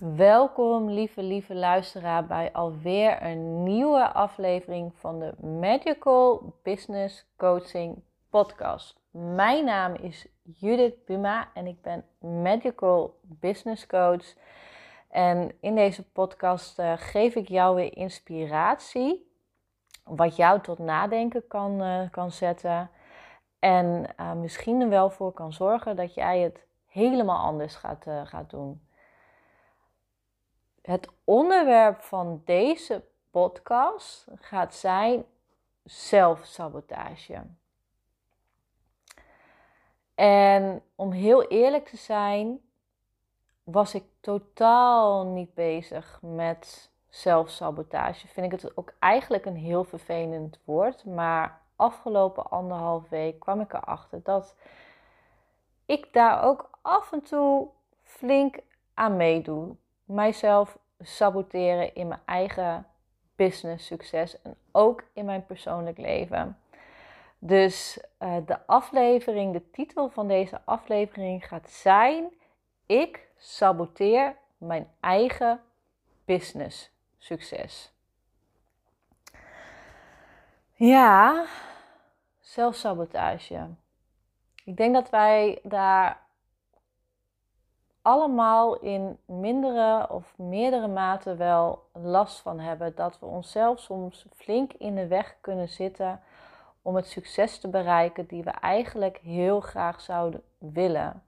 Welkom, lieve, lieve luisteraar, bij alweer een nieuwe aflevering van de Magical Business Coaching Podcast. Mijn naam is Judith Buma en ik ben Magical Business Coach. En in deze podcast uh, geef ik jou weer inspiratie, wat jou tot nadenken kan, uh, kan zetten. En uh, misschien er wel voor kan zorgen dat jij het helemaal anders gaat, gaat doen. Het onderwerp van deze podcast gaat zijn zelfsabotage. En om heel eerlijk te zijn, was ik totaal niet bezig met zelfsabotage. Vind ik het ook eigenlijk een heel vervelend woord. Maar afgelopen anderhalf week kwam ik erachter dat ik daar ook af en toe flink aan meedoe mijzelf saboteren in mijn eigen business succes en ook in mijn persoonlijk leven. Dus uh, de aflevering, de titel van deze aflevering gaat zijn: Ik saboteer mijn eigen business succes. Ja, zelfsabotage. Ik denk dat wij daar allemaal in mindere of meerdere mate wel last van hebben. Dat we onszelf soms flink in de weg kunnen zitten om het succes te bereiken die we eigenlijk heel graag zouden willen.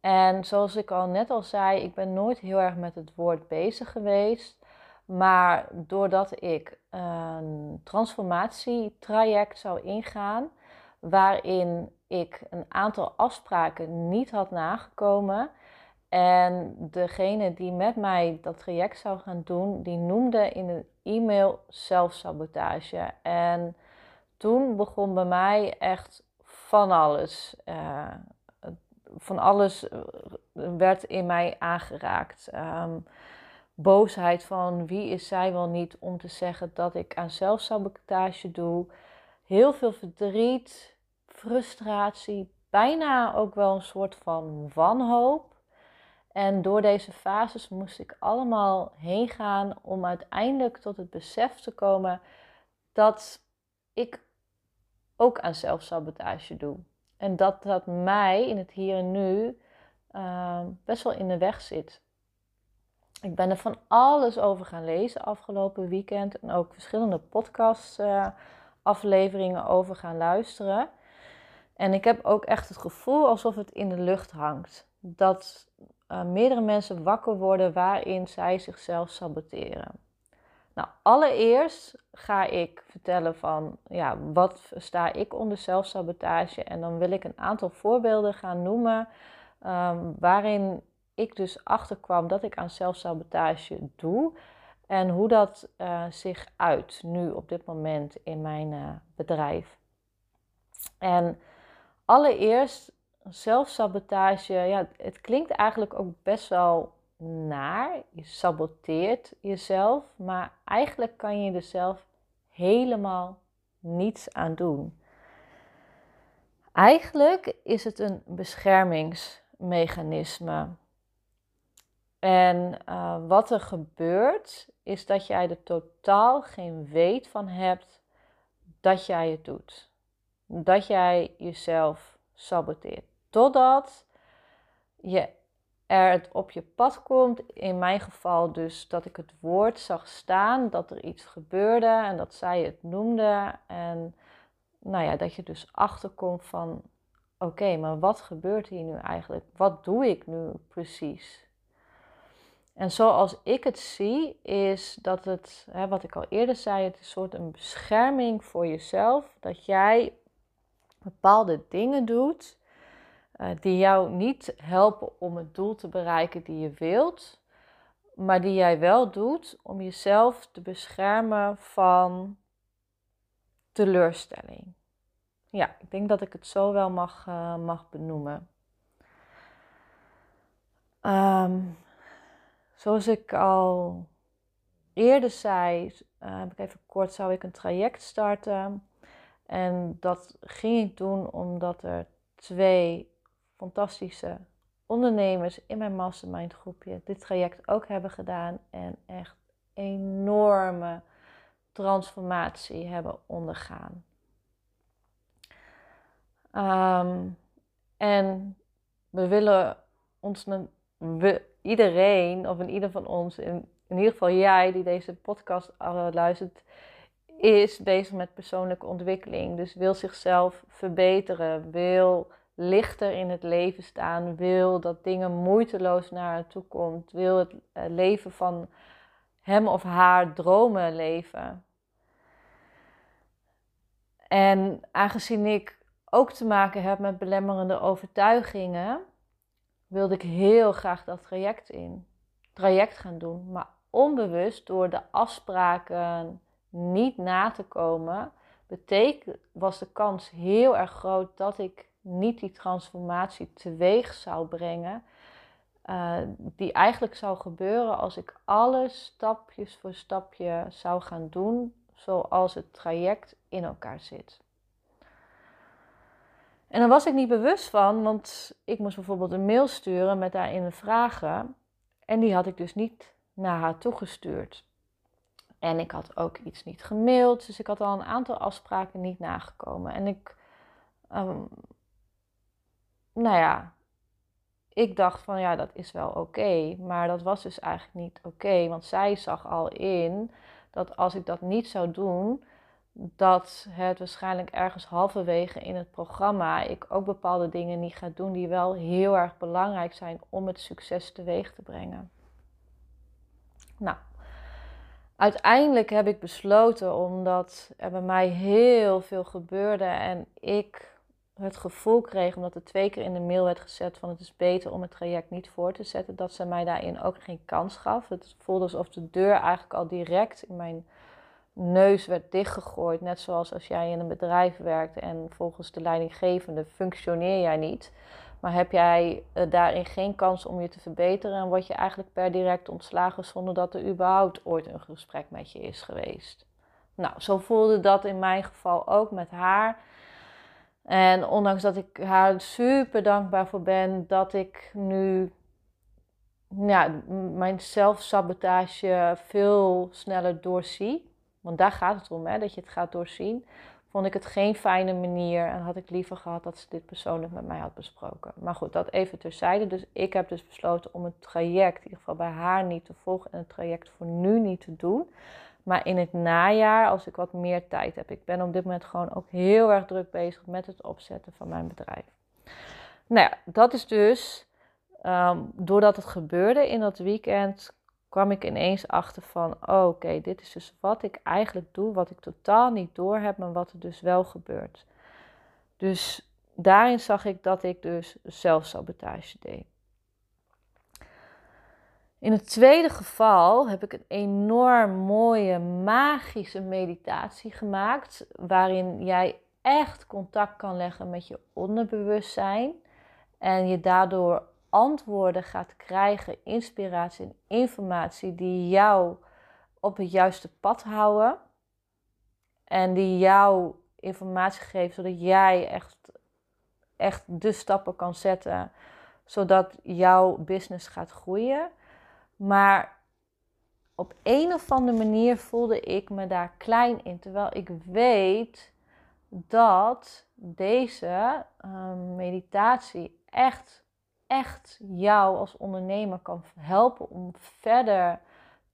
En zoals ik al net al zei, ik ben nooit heel erg met het woord bezig geweest. Maar doordat ik een transformatietraject zou ingaan, waarin ik een aantal afspraken niet had nagekomen, en degene die met mij dat traject zou gaan doen, die noemde in een e-mail zelfsabotage. En toen begon bij mij echt van alles. Uh, van alles eh, werd in mij aangeraakt. Um, boosheid van wie is zij wel niet om te zeggen dat ik aan zelfsabotage doe. Heel veel verdriet, frustratie, bijna ook wel een soort van wanhoop. En door deze fases moest ik allemaal heen gaan om uiteindelijk tot het besef te komen dat ik ook aan zelfsabotage doe. En dat dat mij in het hier en nu uh, best wel in de weg zit. Ik ben er van alles over gaan lezen afgelopen weekend en ook verschillende podcast uh, afleveringen over gaan luisteren. En ik heb ook echt het gevoel alsof het in de lucht hangt. Dat uh, meerdere mensen wakker worden waarin zij zichzelf saboteren. Nou, allereerst ga ik vertellen van ja, wat sta ik onder zelfsabotage en dan wil ik een aantal voorbeelden gaan noemen um, waarin ik dus achterkwam dat ik aan zelfsabotage doe en hoe dat uh, zich uit nu op dit moment in mijn uh, bedrijf. En allereerst zelfsabotage, ja, het klinkt eigenlijk ook best wel naar. Je saboteert jezelf, maar eigenlijk kan je er zelf helemaal niets aan doen. Eigenlijk is het een beschermingsmechanisme. En uh, wat er gebeurt, is dat jij er totaal geen weet van hebt dat jij het doet. Dat jij jezelf saboteert. Totdat je er het op je pad komt. In mijn geval dus dat ik het woord zag staan, dat er iets gebeurde en dat zij het noemde. En nou ja, dat je dus achterkomt van oké, maar wat gebeurt hier nu eigenlijk? Wat doe ik nu precies? En zoals ik het zie, is dat het, hè, wat ik al eerder zei, het is een soort een bescherming voor jezelf. Dat jij bepaalde dingen doet die jou niet helpen om het doel te bereiken die je wilt, maar die jij wel doet om jezelf te beschermen van teleurstelling. Ja, ik denk dat ik het zo wel mag, uh, mag benoemen. Um, zoals ik al eerder zei, heb ik even kort, zou ik een traject starten. En dat ging ik doen omdat er twee fantastische ondernemers in mijn mastermind groepje dit traject ook hebben gedaan en echt enorme transformatie hebben ondergaan. Um, en we willen ons, we, iedereen, of in ieder van ons, in, in ieder geval jij die deze podcast luistert, is bezig met persoonlijke ontwikkeling. Dus wil zichzelf verbeteren, wil lichter in het leven staan, wil dat dingen moeiteloos naar haar toe komt, wil het eh, leven van hem of haar dromen leven. En aangezien ik ook te maken heb met belemmerende overtuigingen, wilde ik heel graag dat traject in, traject gaan doen. Maar onbewust door de afspraken niet na te komen, was de kans heel erg groot dat ik niet die transformatie teweeg zou brengen. Uh, die eigenlijk zou gebeuren als ik alles stapjes voor stapje zou gaan doen zoals het traject in elkaar zit. En daar was ik niet bewust van, want ik moest bijvoorbeeld een mail sturen met daarin vragen. En die had ik dus niet naar haar toegestuurd. En ik had ook iets niet gemaild, dus ik had al een aantal afspraken niet nagekomen. En ik, um, nou ja, ik dacht van ja, dat is wel oké. maar dat was dus eigenlijk niet oké, want zij zag al in dat als ik dat niet zou doen, dat het waarschijnlijk ergens halverwege in het programma ik ook bepaalde dingen niet ga doen die wel heel erg belangrijk zijn om het succes teweeg te brengen. Nou, uiteindelijk heb ik besloten, omdat er bij mij heel veel gebeurde en ik het gevoel kreeg, omdat er twee keer in de mail werd gezet van het is beter om het traject niet voor te zetten, dat ze mij daarin ook geen kans gaf. Het voelde alsof de deur eigenlijk al direct in mijn neus werd dichtgegooid. Net zoals als jij in een bedrijf werkt en volgens de leidinggevende functioneer jij niet. Maar heb jij uh, daarin geen kans om je te verbeteren en word je eigenlijk per direct ontslagen zonder dat er überhaupt ooit een gesprek met je is geweest. Nou, zo voelde dat in mijn geval ook met haar. En ondanks dat ik haar super dankbaar voor ben dat ik nu ja, mijn zelfsabotage veel sneller doorzie. Want daar gaat het om, hè, dat je het gaat doorzien. Vond ik het geen fijne manier en had ik liever gehad dat ze dit persoonlijk met mij had besproken. Maar goed, dat even terzijde. Dus ik heb dus besloten om het traject, in ieder geval bij haar niet te volgen en het traject voor nu niet te doen. Maar in het najaar, als ik wat meer tijd heb. Ik ben op dit moment gewoon ook heel erg druk bezig met het opzetten van mijn bedrijf. Nou ja, dat is dus um, doordat het gebeurde in dat weekend, kwam ik ineens achter van, oh, oké, dit is dus wat ik eigenlijk doe, wat ik totaal niet door heb, maar wat er dus wel gebeurt. Dus daarin zag ik dat ik dus zelfsabotage deed. In het tweede geval heb ik een enorm mooie magische meditatie gemaakt, waarin jij echt contact kan leggen met je onderbewustzijn en je daardoor antwoorden gaat krijgen, inspiratie en informatie die jou op het juiste pad houden. En die jou informatie geven zodat jij echt, echt de stappen kan zetten. Zodat jouw business gaat groeien. Maar op een of andere manier voelde ik me daar klein in. Terwijl ik weet dat deze uh, meditatie echt echt jou als ondernemer kan helpen om verder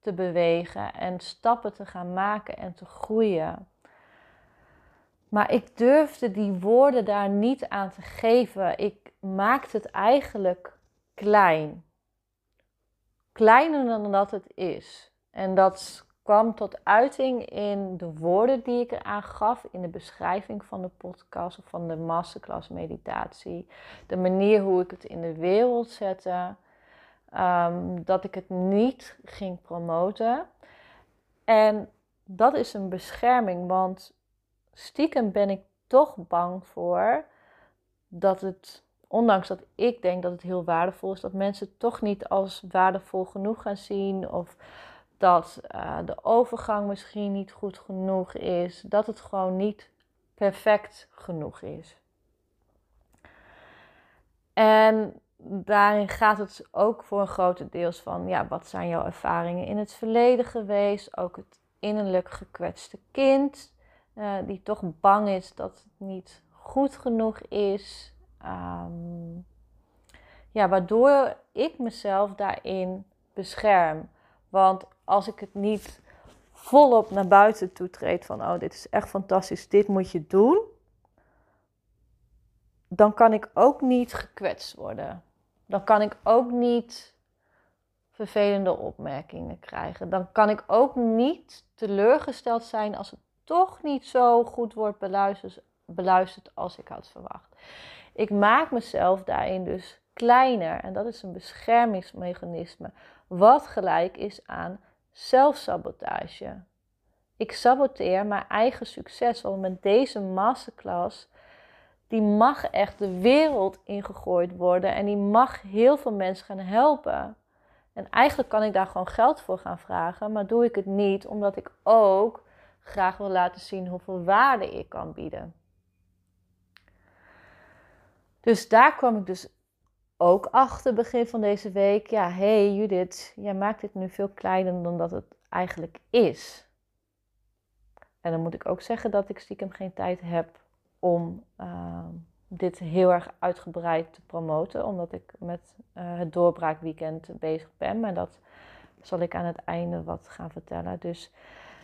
te bewegen en stappen te gaan maken en te groeien. Maar ik durfde die woorden daar niet aan te geven. Ik maakte het eigenlijk klein. Kleiner dan dat het is. En dat kwam tot uiting in de woorden die ik eraan gaf in de beschrijving van de podcast of van de masterclass meditatie. De manier hoe ik het in de wereld zette. Ehm, dat ik het niet ging promoten. En dat is een bescherming, want stiekem ben ik toch bang voor dat het, ondanks dat ik denk dat het heel waardevol is, dat mensen het toch niet als waardevol genoeg gaan zien. Of dat uh, de overgang misschien niet goed genoeg is. Dat het gewoon niet perfect genoeg is. En daarin gaat het ook voor een grote deels van, ja, wat zijn jouw ervaringen in het verleden geweest? Ook het innerlijk gekwetste kind, uh, die toch bang is dat het niet goed genoeg is. Um, ja, waardoor ik mezelf daarin bescherm. Want als ik het niet volop naar buiten toe treed van, oh, dit is echt fantastisch, dit moet je doen, dan kan ik ook niet gekwetst worden. Dan kan ik ook niet vervelende opmerkingen krijgen. Dan kan ik ook niet teleurgesteld zijn als het toch niet zo goed wordt beluisterd als ik had verwacht. Ik maak mezelf daarin dus kleiner en dat is een beschermingsmechanisme, wat gelijk is aan zelfsabotage. Ik saboteer mijn eigen succes, want met deze masterclass die mag echt de wereld ingegooid worden en die mag heel veel mensen gaan helpen. En eigenlijk kan ik daar gewoon geld voor gaan vragen, maar doe ik het niet omdat ik ook graag wil laten zien hoeveel waarde ik kan bieden. Dus daar kwam ik dus ook achter begin van deze week. Ja, hey Judith, jij maakt dit nu veel kleiner dan dat het eigenlijk is. En dan moet ik ook zeggen dat ik stiekem geen tijd heb om ehm, dit heel erg uitgebreid te promoten, omdat ik met uh, het doorbraakweekend bezig ben. Maar dat zal ik aan het einde wat gaan vertellen. Dus,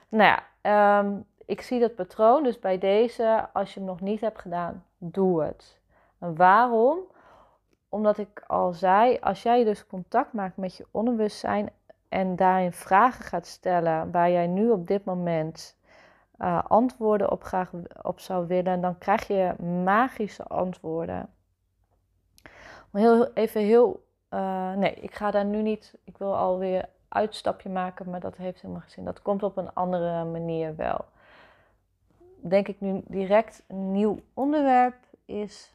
nou ja, ehm, ik zie dat patroon. Dus bij deze, als je hem nog niet hebt gedaan, doe het. En waarom? Omdat ik al zei, als jij dus contact maakt met je onbewustzijn en daarin vragen gaat stellen waar jij nu op dit moment uh, antwoorden op graag op zou willen, dan krijg je magische antwoorden. Maar heel, even heel. Uh, nee, ik ga daar nu niet. Ik wil alweer uitstapje maken, maar dat heeft helemaal geen zin. Dat komt op een andere manier wel. Denk ik nu direct een nieuw onderwerp is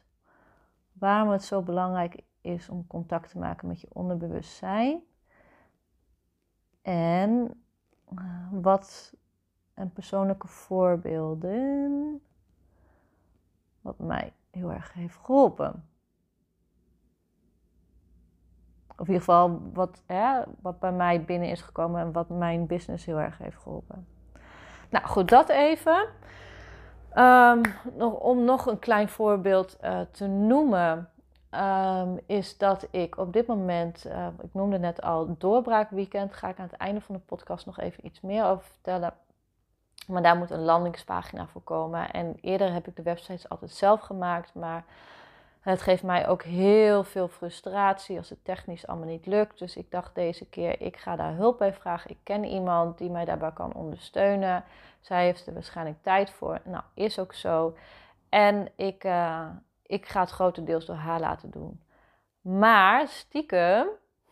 waarom het zo belangrijk is om contact te maken met je onderbewustzijn. En uh, wat en persoonlijke voorbeelden. Wat mij heel erg heeft geholpen. Of in ieder geval wat, hè, wat bij mij binnen is gekomen en wat mijn business heel erg heeft geholpen. Nou goed, dat even. Um, nog, om nog een klein voorbeeld uh, te noemen, um, is dat ik op dit moment, uh, ik noemde net al doorbraakweekend, ga ik aan het einde van de podcast nog even iets meer over vertellen. Maar daar moet een landingspagina voor komen. En eerder heb ik de websites altijd zelf gemaakt. Maar het geeft mij ook heel veel frustratie als het technisch allemaal niet lukt. Dus ik dacht deze keer, ik ga daar hulp bij vragen. Ik ken iemand die mij daarbij kan ondersteunen. Zij heeft er waarschijnlijk tijd voor. Nou, is ook zo. En ik, uh, ik ga het grotendeels door haar laten doen. Maar stiekem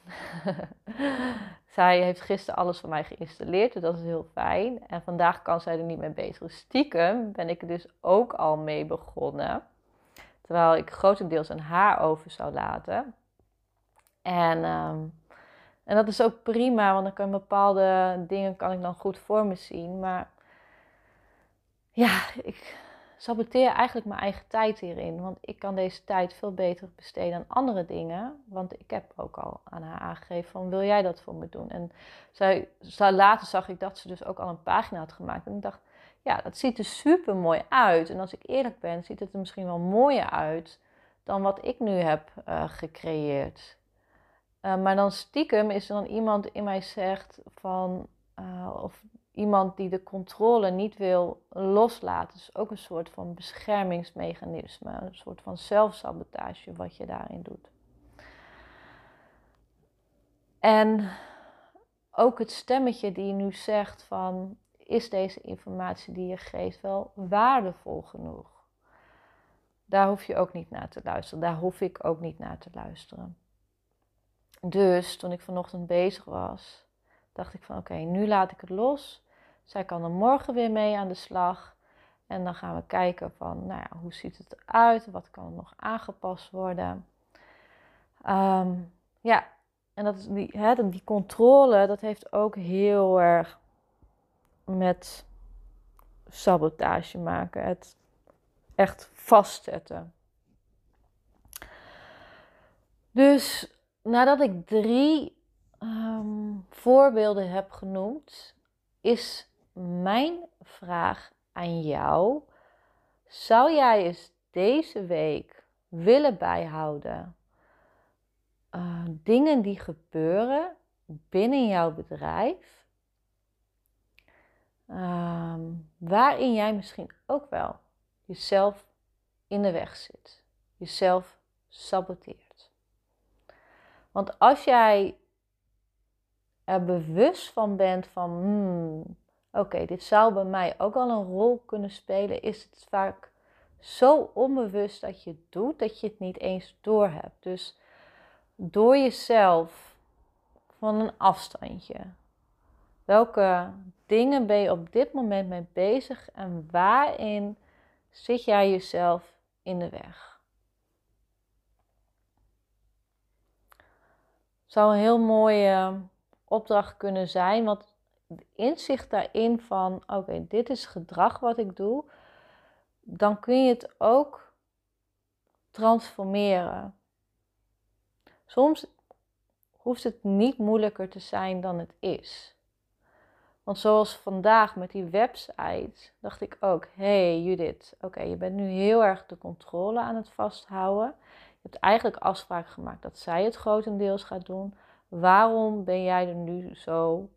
zij heeft gisteren alles van mij geïnstalleerd, dus dat is heel fijn. En vandaag kan zij er niet mee bezig. Stiekem ben ik er dus ook al mee begonnen. Terwijl ik grotendeels aan haar over zou laten. En, ehm, en dat is ook prima, want dan kan bepaalde dingen kan ik dan goed voor me zien. Maar ja, ik, saboteer eigenlijk mijn eigen tijd hierin. Want ik kan deze tijd veel beter besteden aan andere dingen. Want ik heb ook al aan haar aangegeven van wil jij dat voor me doen? En zij, later zag ik dat ze dus ook al een pagina had gemaakt. En ik dacht, ja, dat ziet er super mooi uit. En als ik eerlijk ben, ziet het er misschien wel mooier uit dan wat ik nu heb uh, gecreëerd. Uh, maar dan stiekem is er dan iemand in mij zegt van, uh, of iemand die de controle niet wil loslaten. Dus ook een soort van beschermingsmechanisme, een soort van zelfsabotage wat je daarin doet. En ook het stemmetje die nu zegt van is deze informatie die je geeft wel waardevol genoeg? Daar hoef je ook niet naar te luisteren. Daar hoef ik ook niet naar te luisteren. Dus toen ik vanochtend bezig was, dacht ik van oké, nu laat ik het los. Zij kan er morgen weer mee aan de slag. En dan gaan we kijken van, nou ja, hoe ziet het eruit? Wat kan er nog aangepast worden? Ehm, ja, en dat die, hè, die controle, dat heeft ook heel erg met sabotage maken. Het echt vastzetten. Dus nadat ik drie ehm, voorbeelden heb genoemd, is mijn vraag aan jou: zou jij eens deze week willen bijhouden uh, dingen die gebeuren binnen jouw bedrijf, uh, waarin jij misschien ook wel jezelf in de weg zit, jezelf saboteert? Want als jij er bewust van bent van, hmm, oké, dit zou bij mij ook al een rol kunnen spelen, is het vaak zo onbewust dat je het doet dat je het niet eens doorhebt. Dus door jezelf van een afstandje. Welke dingen ben je op dit moment mee bezig en waarin zit jij jezelf in de weg? Zou een heel mooie opdracht kunnen zijn, want inzicht daarin van oké, dit is gedrag wat ik doe, dan kun je het ook transformeren. Soms hoeft het niet moeilijker te zijn dan het is. Want zoals vandaag met die website, dacht ik ook: hey Judith, oké, je bent nu heel erg de controle aan het vasthouden. Je hebt eigenlijk afspraak gemaakt dat zij het grotendeels gaat doen. Waarom ben jij er nu zo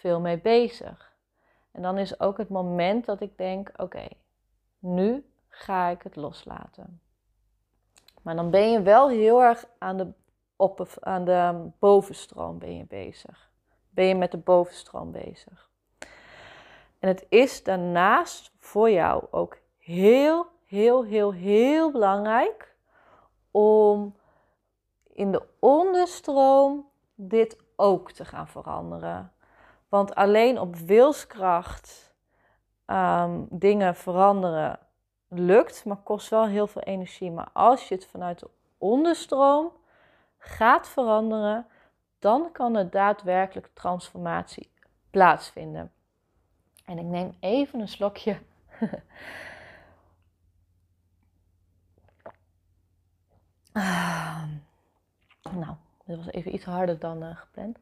veel mee bezig? En dan is ook het moment dat ik denk: oké, nu ga ik het loslaten. Maar dan ben je wel heel erg aan de, op, aan de bovenstroom ben je bezig. Ben je met de bovenstroom bezig. En het is daarnaast voor jou ook heel, heel, heel, heel belangrijk om in de onderstroom dit ook te gaan veranderen. Want alleen op wilskracht um, dingen veranderen lukt, maar kost wel heel veel energie. Maar als je het vanuit de onderstroom gaat veranderen, dan kan er daadwerkelijk transformatie plaatsvinden. En ik neem even een slokje. ah. Nou, dit was even iets harder dan uh, gepland.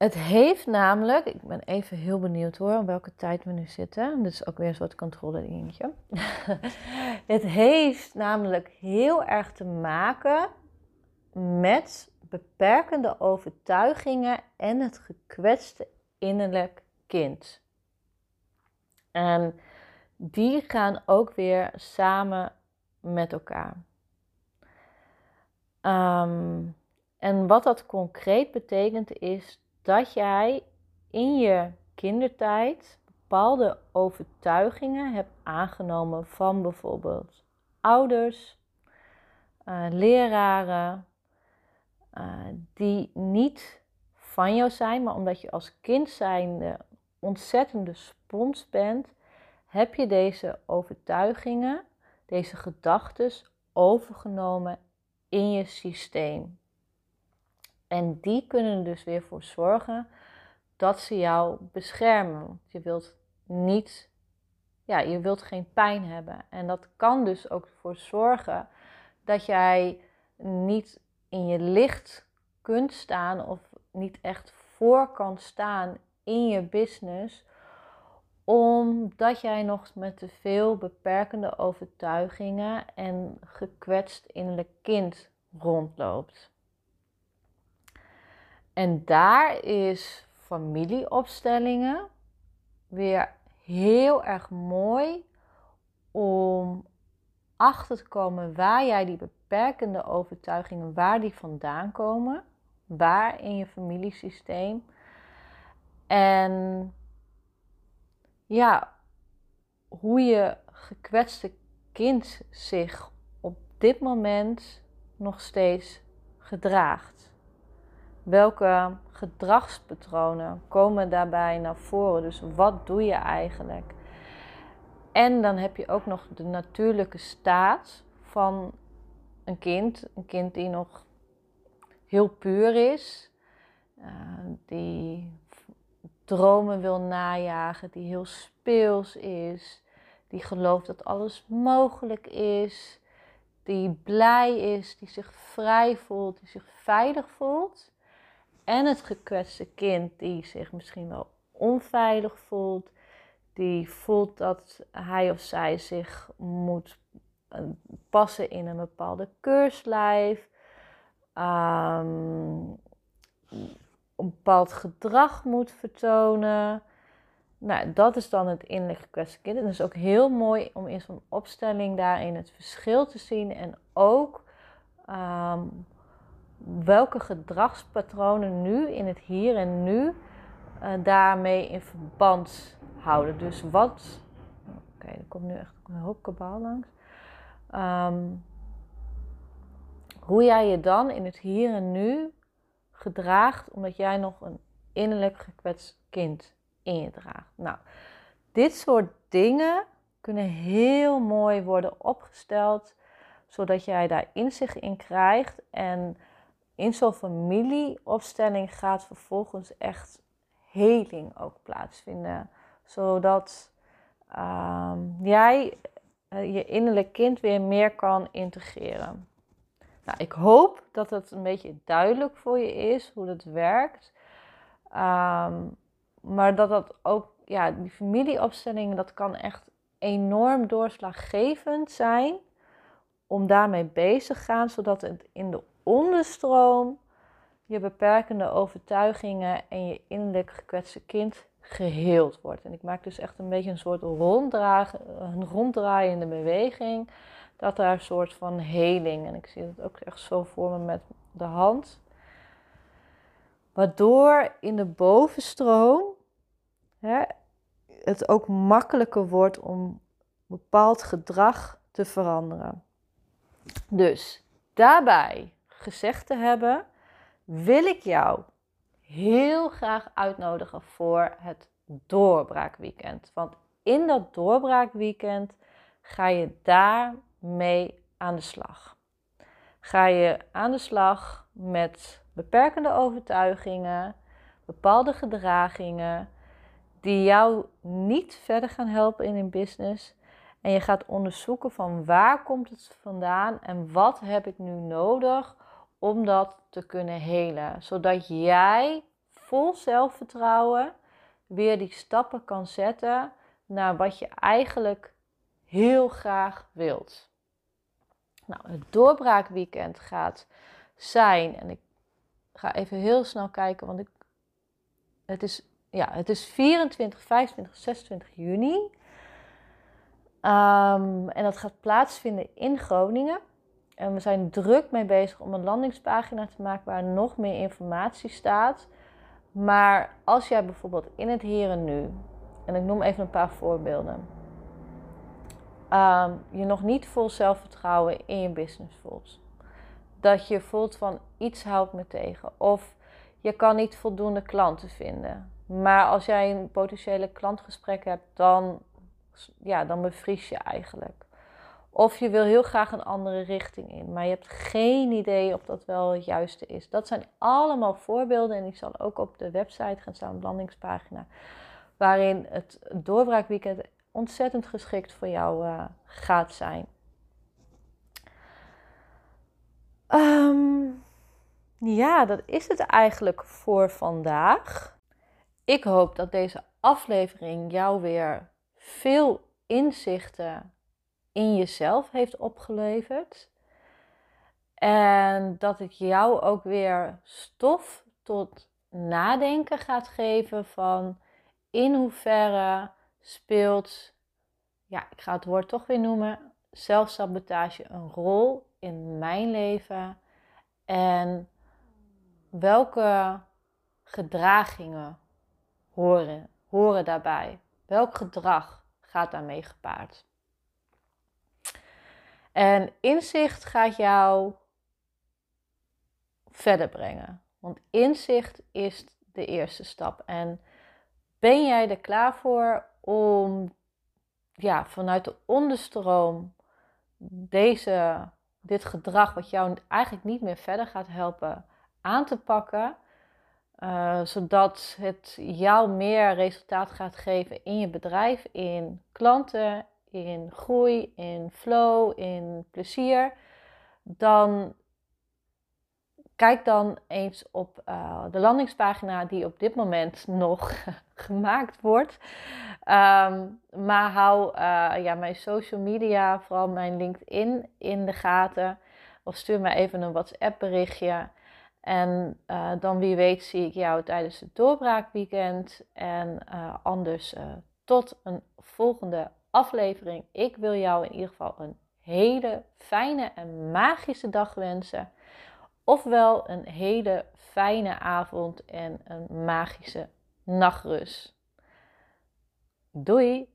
Het heeft namelijk, ik ben even heel benieuwd hoor, op welke tijd we nu zitten. Dit is ook weer een soort controle dingetje. het heeft namelijk heel erg te maken met beperkende overtuigingen en het gekwetste innerlijk kind. En die gaan ook weer samen met elkaar. Ehm, en wat dat concreet betekent is dat jij in je kindertijd bepaalde overtuigingen hebt aangenomen van bijvoorbeeld ouders, uh, leraren, uh, die niet van jou zijn, maar omdat je als kind zijnde ontzettende spons bent, heb je deze overtuigingen, deze gedachten overgenomen in je systeem. En die kunnen er dus weer voor zorgen dat ze jou beschermen. Je wilt niet, ja, je wilt geen pijn hebben. En dat kan dus ook voor zorgen dat jij niet in je licht kunt staan of niet echt voor kan staan in je business, omdat jij nog met te veel beperkende overtuigingen en gekwetst innerlijk kind rondloopt. En daar is familieopstellingen weer heel erg mooi om achter te komen waar jij die beperkende overtuigingen, waar die vandaan komen. waar in je familiesysteem. En ja, hoe je gekwetste kind zich op dit moment nog steeds gedraagt. Welke gedragspatronen komen daarbij naar voren? Dus wat doe je eigenlijk? En dan heb je ook nog de natuurlijke staat van een kind. Een kind die nog heel puur is, uh, die dromen wil najagen, die heel speels is, die gelooft dat alles mogelijk is, die blij is, die zich vrij voelt, die zich veilig voelt. En het gekwetste kind die zich misschien wel onveilig voelt, die voelt dat hij of zij zich moet eh, passen in een bepaalde keurslijf, um, een bepaald gedrag moet vertonen. Nou, dat is dan het innerlijk gekwetste kind. En het is ook heel mooi om in zo'n opstelling daarin het verschil te zien en ook ehm, welke gedragspatronen nu in het hier en nu uh, daarmee in verband houden. Dus wat. Oké, er komt nu echt een hoop kabaal langs. Ehm, hoe jij je dan in het hier en nu gedraagt, omdat jij nog een innerlijk gekwetst kind in je draagt. Nou, dit soort dingen kunnen heel mooi worden opgesteld, zodat jij daar inzicht in krijgt. En in zo'n familieopstelling gaat vervolgens echt heling ook plaatsvinden zodat ehm, jij uh, je innerlijk kind weer meer kan integreren. Nou, ik hoop dat het een beetje duidelijk voor je is hoe dat werkt. Ehm, maar dat dat ook, ja, die familieopstellingen, dat kan echt enorm doorslaggevend zijn om daarmee bezig te gaan, zodat het in de onderstroom je beperkende overtuigingen en je innerlijk gekwetste kind geheeld wordt. En ik maak dus echt een beetje een soort een ronddraaiende beweging. Dat daar een soort van heling. En ik zie het ook echt zo voor me met de hand. Waardoor in de bovenstroom hè, het ook makkelijker wordt om bepaald gedrag te veranderen. Dus daarbij gezegd te hebben, wil ik jou heel graag uitnodigen voor het doorbraakweekend. Want in dat doorbraakweekend ga je daarmee aan de slag. Ga je aan de slag met beperkende overtuigingen, bepaalde gedragingen die jou niet verder gaan helpen in een business. En je gaat onderzoeken van waar komt het vandaan en wat heb ik nu nodig om dat te kunnen helen. Zodat jij vol zelfvertrouwen weer die stappen kan zetten naar wat je eigenlijk heel graag wilt. Nou, het doorbraakweekend gaat zijn, en ik ga even heel snel kijken, want ik, het, is, ja, het is 24, 25, 26 juni. Um, en dat gaat plaatsvinden in Groningen. En we zijn druk mee bezig om een landingspagina te maken waar nog meer informatie staat. Maar als jij bijvoorbeeld in het hier en nu, en ik noem even een paar voorbeelden, um, je nog niet vol zelfvertrouwen in je business voelt. Dat je voelt van iets houdt me tegen. Of je kan niet voldoende klanten vinden. Maar als jij een potentiële klantgesprek hebt, dan, ja, dan bevries je eigenlijk. Of je wil heel graag een andere richting in, maar je hebt geen idee of dat wel het juiste is. Dat zijn allemaal voorbeelden en die zal ook op de website gaan staan, de landingspagina. Waarin het doorbraakweekend ontzettend geschikt voor jou uh, gaat zijn. Um, ja, dat is het eigenlijk voor vandaag. Ik hoop dat deze aflevering jou weer veel inzichten in jezelf heeft opgeleverd. En dat het jou ook weer stof tot nadenken gaat geven van in hoeverre speelt, ja, ik ga het woord toch weer noemen, zelfsabotage een rol in mijn leven. En welke gedragingen horen, horen daarbij? Welk gedrag gaat daarmee gepaard? En inzicht gaat jou verder brengen. Want inzicht is de eerste stap. En ben jij er klaar voor om ja, vanuit de onderstroom deze, dit gedrag, wat jou eigenlijk niet meer verder gaat helpen, aan te pakken? Uh, zodat het jou meer resultaat gaat geven in je bedrijf, in klanten, in groei, in flow, in plezier. Dan kijk dan eens op uh, de landingspagina die op dit moment nog gemaakt wordt. Um, maar hou uh, ja, mijn social media, vooral mijn LinkedIn, in de gaten. Of stuur me even een WhatsApp berichtje. En uh, dan wie weet zie ik jou tijdens het doorbraakweekend. En anders tot een volgende aflevering. Ik wil jou in ieder geval een hele fijne en magische dag wensen. Ofwel een hele fijne avond en een magische nachtrust. Doei!